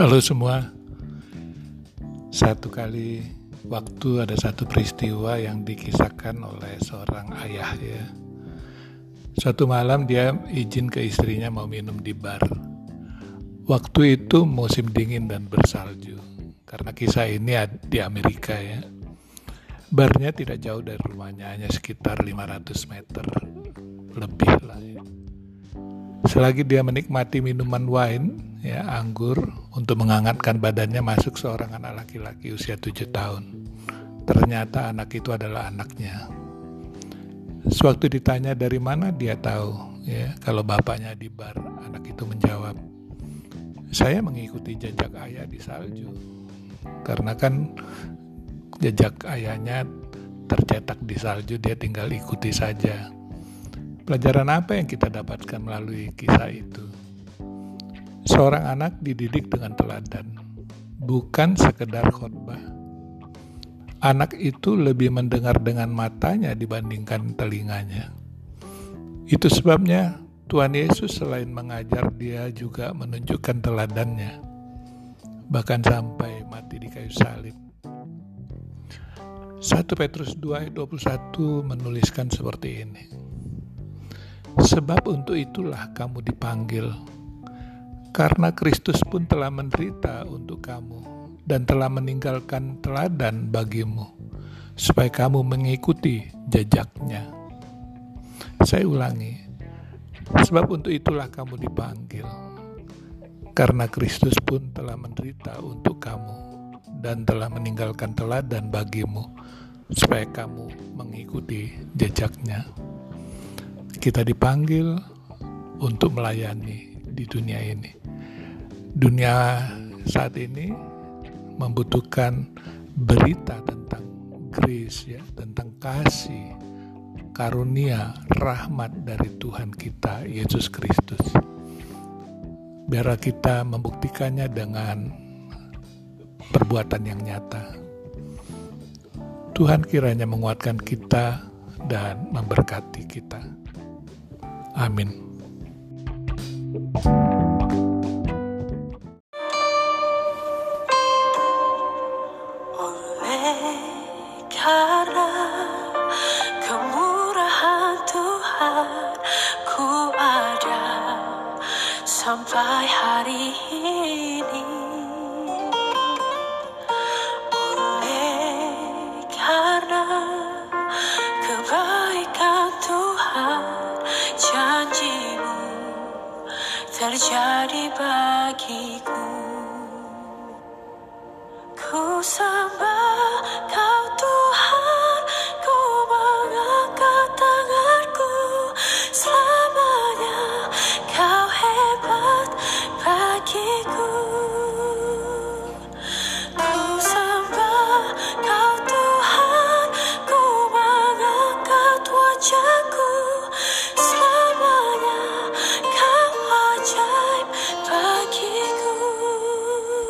Halo semua. Satu kali waktu ada satu peristiwa yang dikisahkan oleh seorang ayah ya. Suatu malam dia izin ke istrinya mau minum di bar. Waktu itu musim dingin dan bersalju. Karena kisah ini di Amerika ya. Barnya tidak jauh dari rumahnya, hanya sekitar 500 meter lebih lah ya. Selagi dia menikmati minuman wine, ya anggur untuk menghangatkan badannya masuk seorang anak laki-laki usia tujuh tahun. Ternyata anak itu adalah anaknya. Sewaktu ditanya dari mana dia tahu ya kalau bapaknya di bar, anak itu menjawab, saya mengikuti jejak ayah di salju. Karena kan jejak ayahnya tercetak di salju, dia tinggal ikuti saja. Pelajaran apa yang kita dapatkan melalui kisah itu? Seorang anak dididik dengan teladan, bukan sekedar khotbah. Anak itu lebih mendengar dengan matanya dibandingkan telinganya. Itu sebabnya Tuhan Yesus selain mengajar dia juga menunjukkan teladannya, bahkan sampai mati di kayu salib. 1 Petrus 2 ayat 21 menuliskan seperti ini. Sebab untuk itulah kamu dipanggil karena Kristus pun telah menderita untuk kamu dan telah meninggalkan teladan bagimu, supaya kamu mengikuti jejaknya. Saya ulangi, sebab untuk itulah kamu dipanggil, karena Kristus pun telah menderita untuk kamu dan telah meninggalkan teladan bagimu, supaya kamu mengikuti jejaknya. Kita dipanggil untuk melayani di dunia ini dunia saat ini membutuhkan berita tentang grace ya, tentang kasih, karunia, rahmat dari Tuhan kita Yesus Kristus. Biar kita membuktikannya dengan perbuatan yang nyata. Tuhan kiranya menguatkan kita dan memberkati kita. Amin. sampai hari ini terjadi bagiku? Ku sembah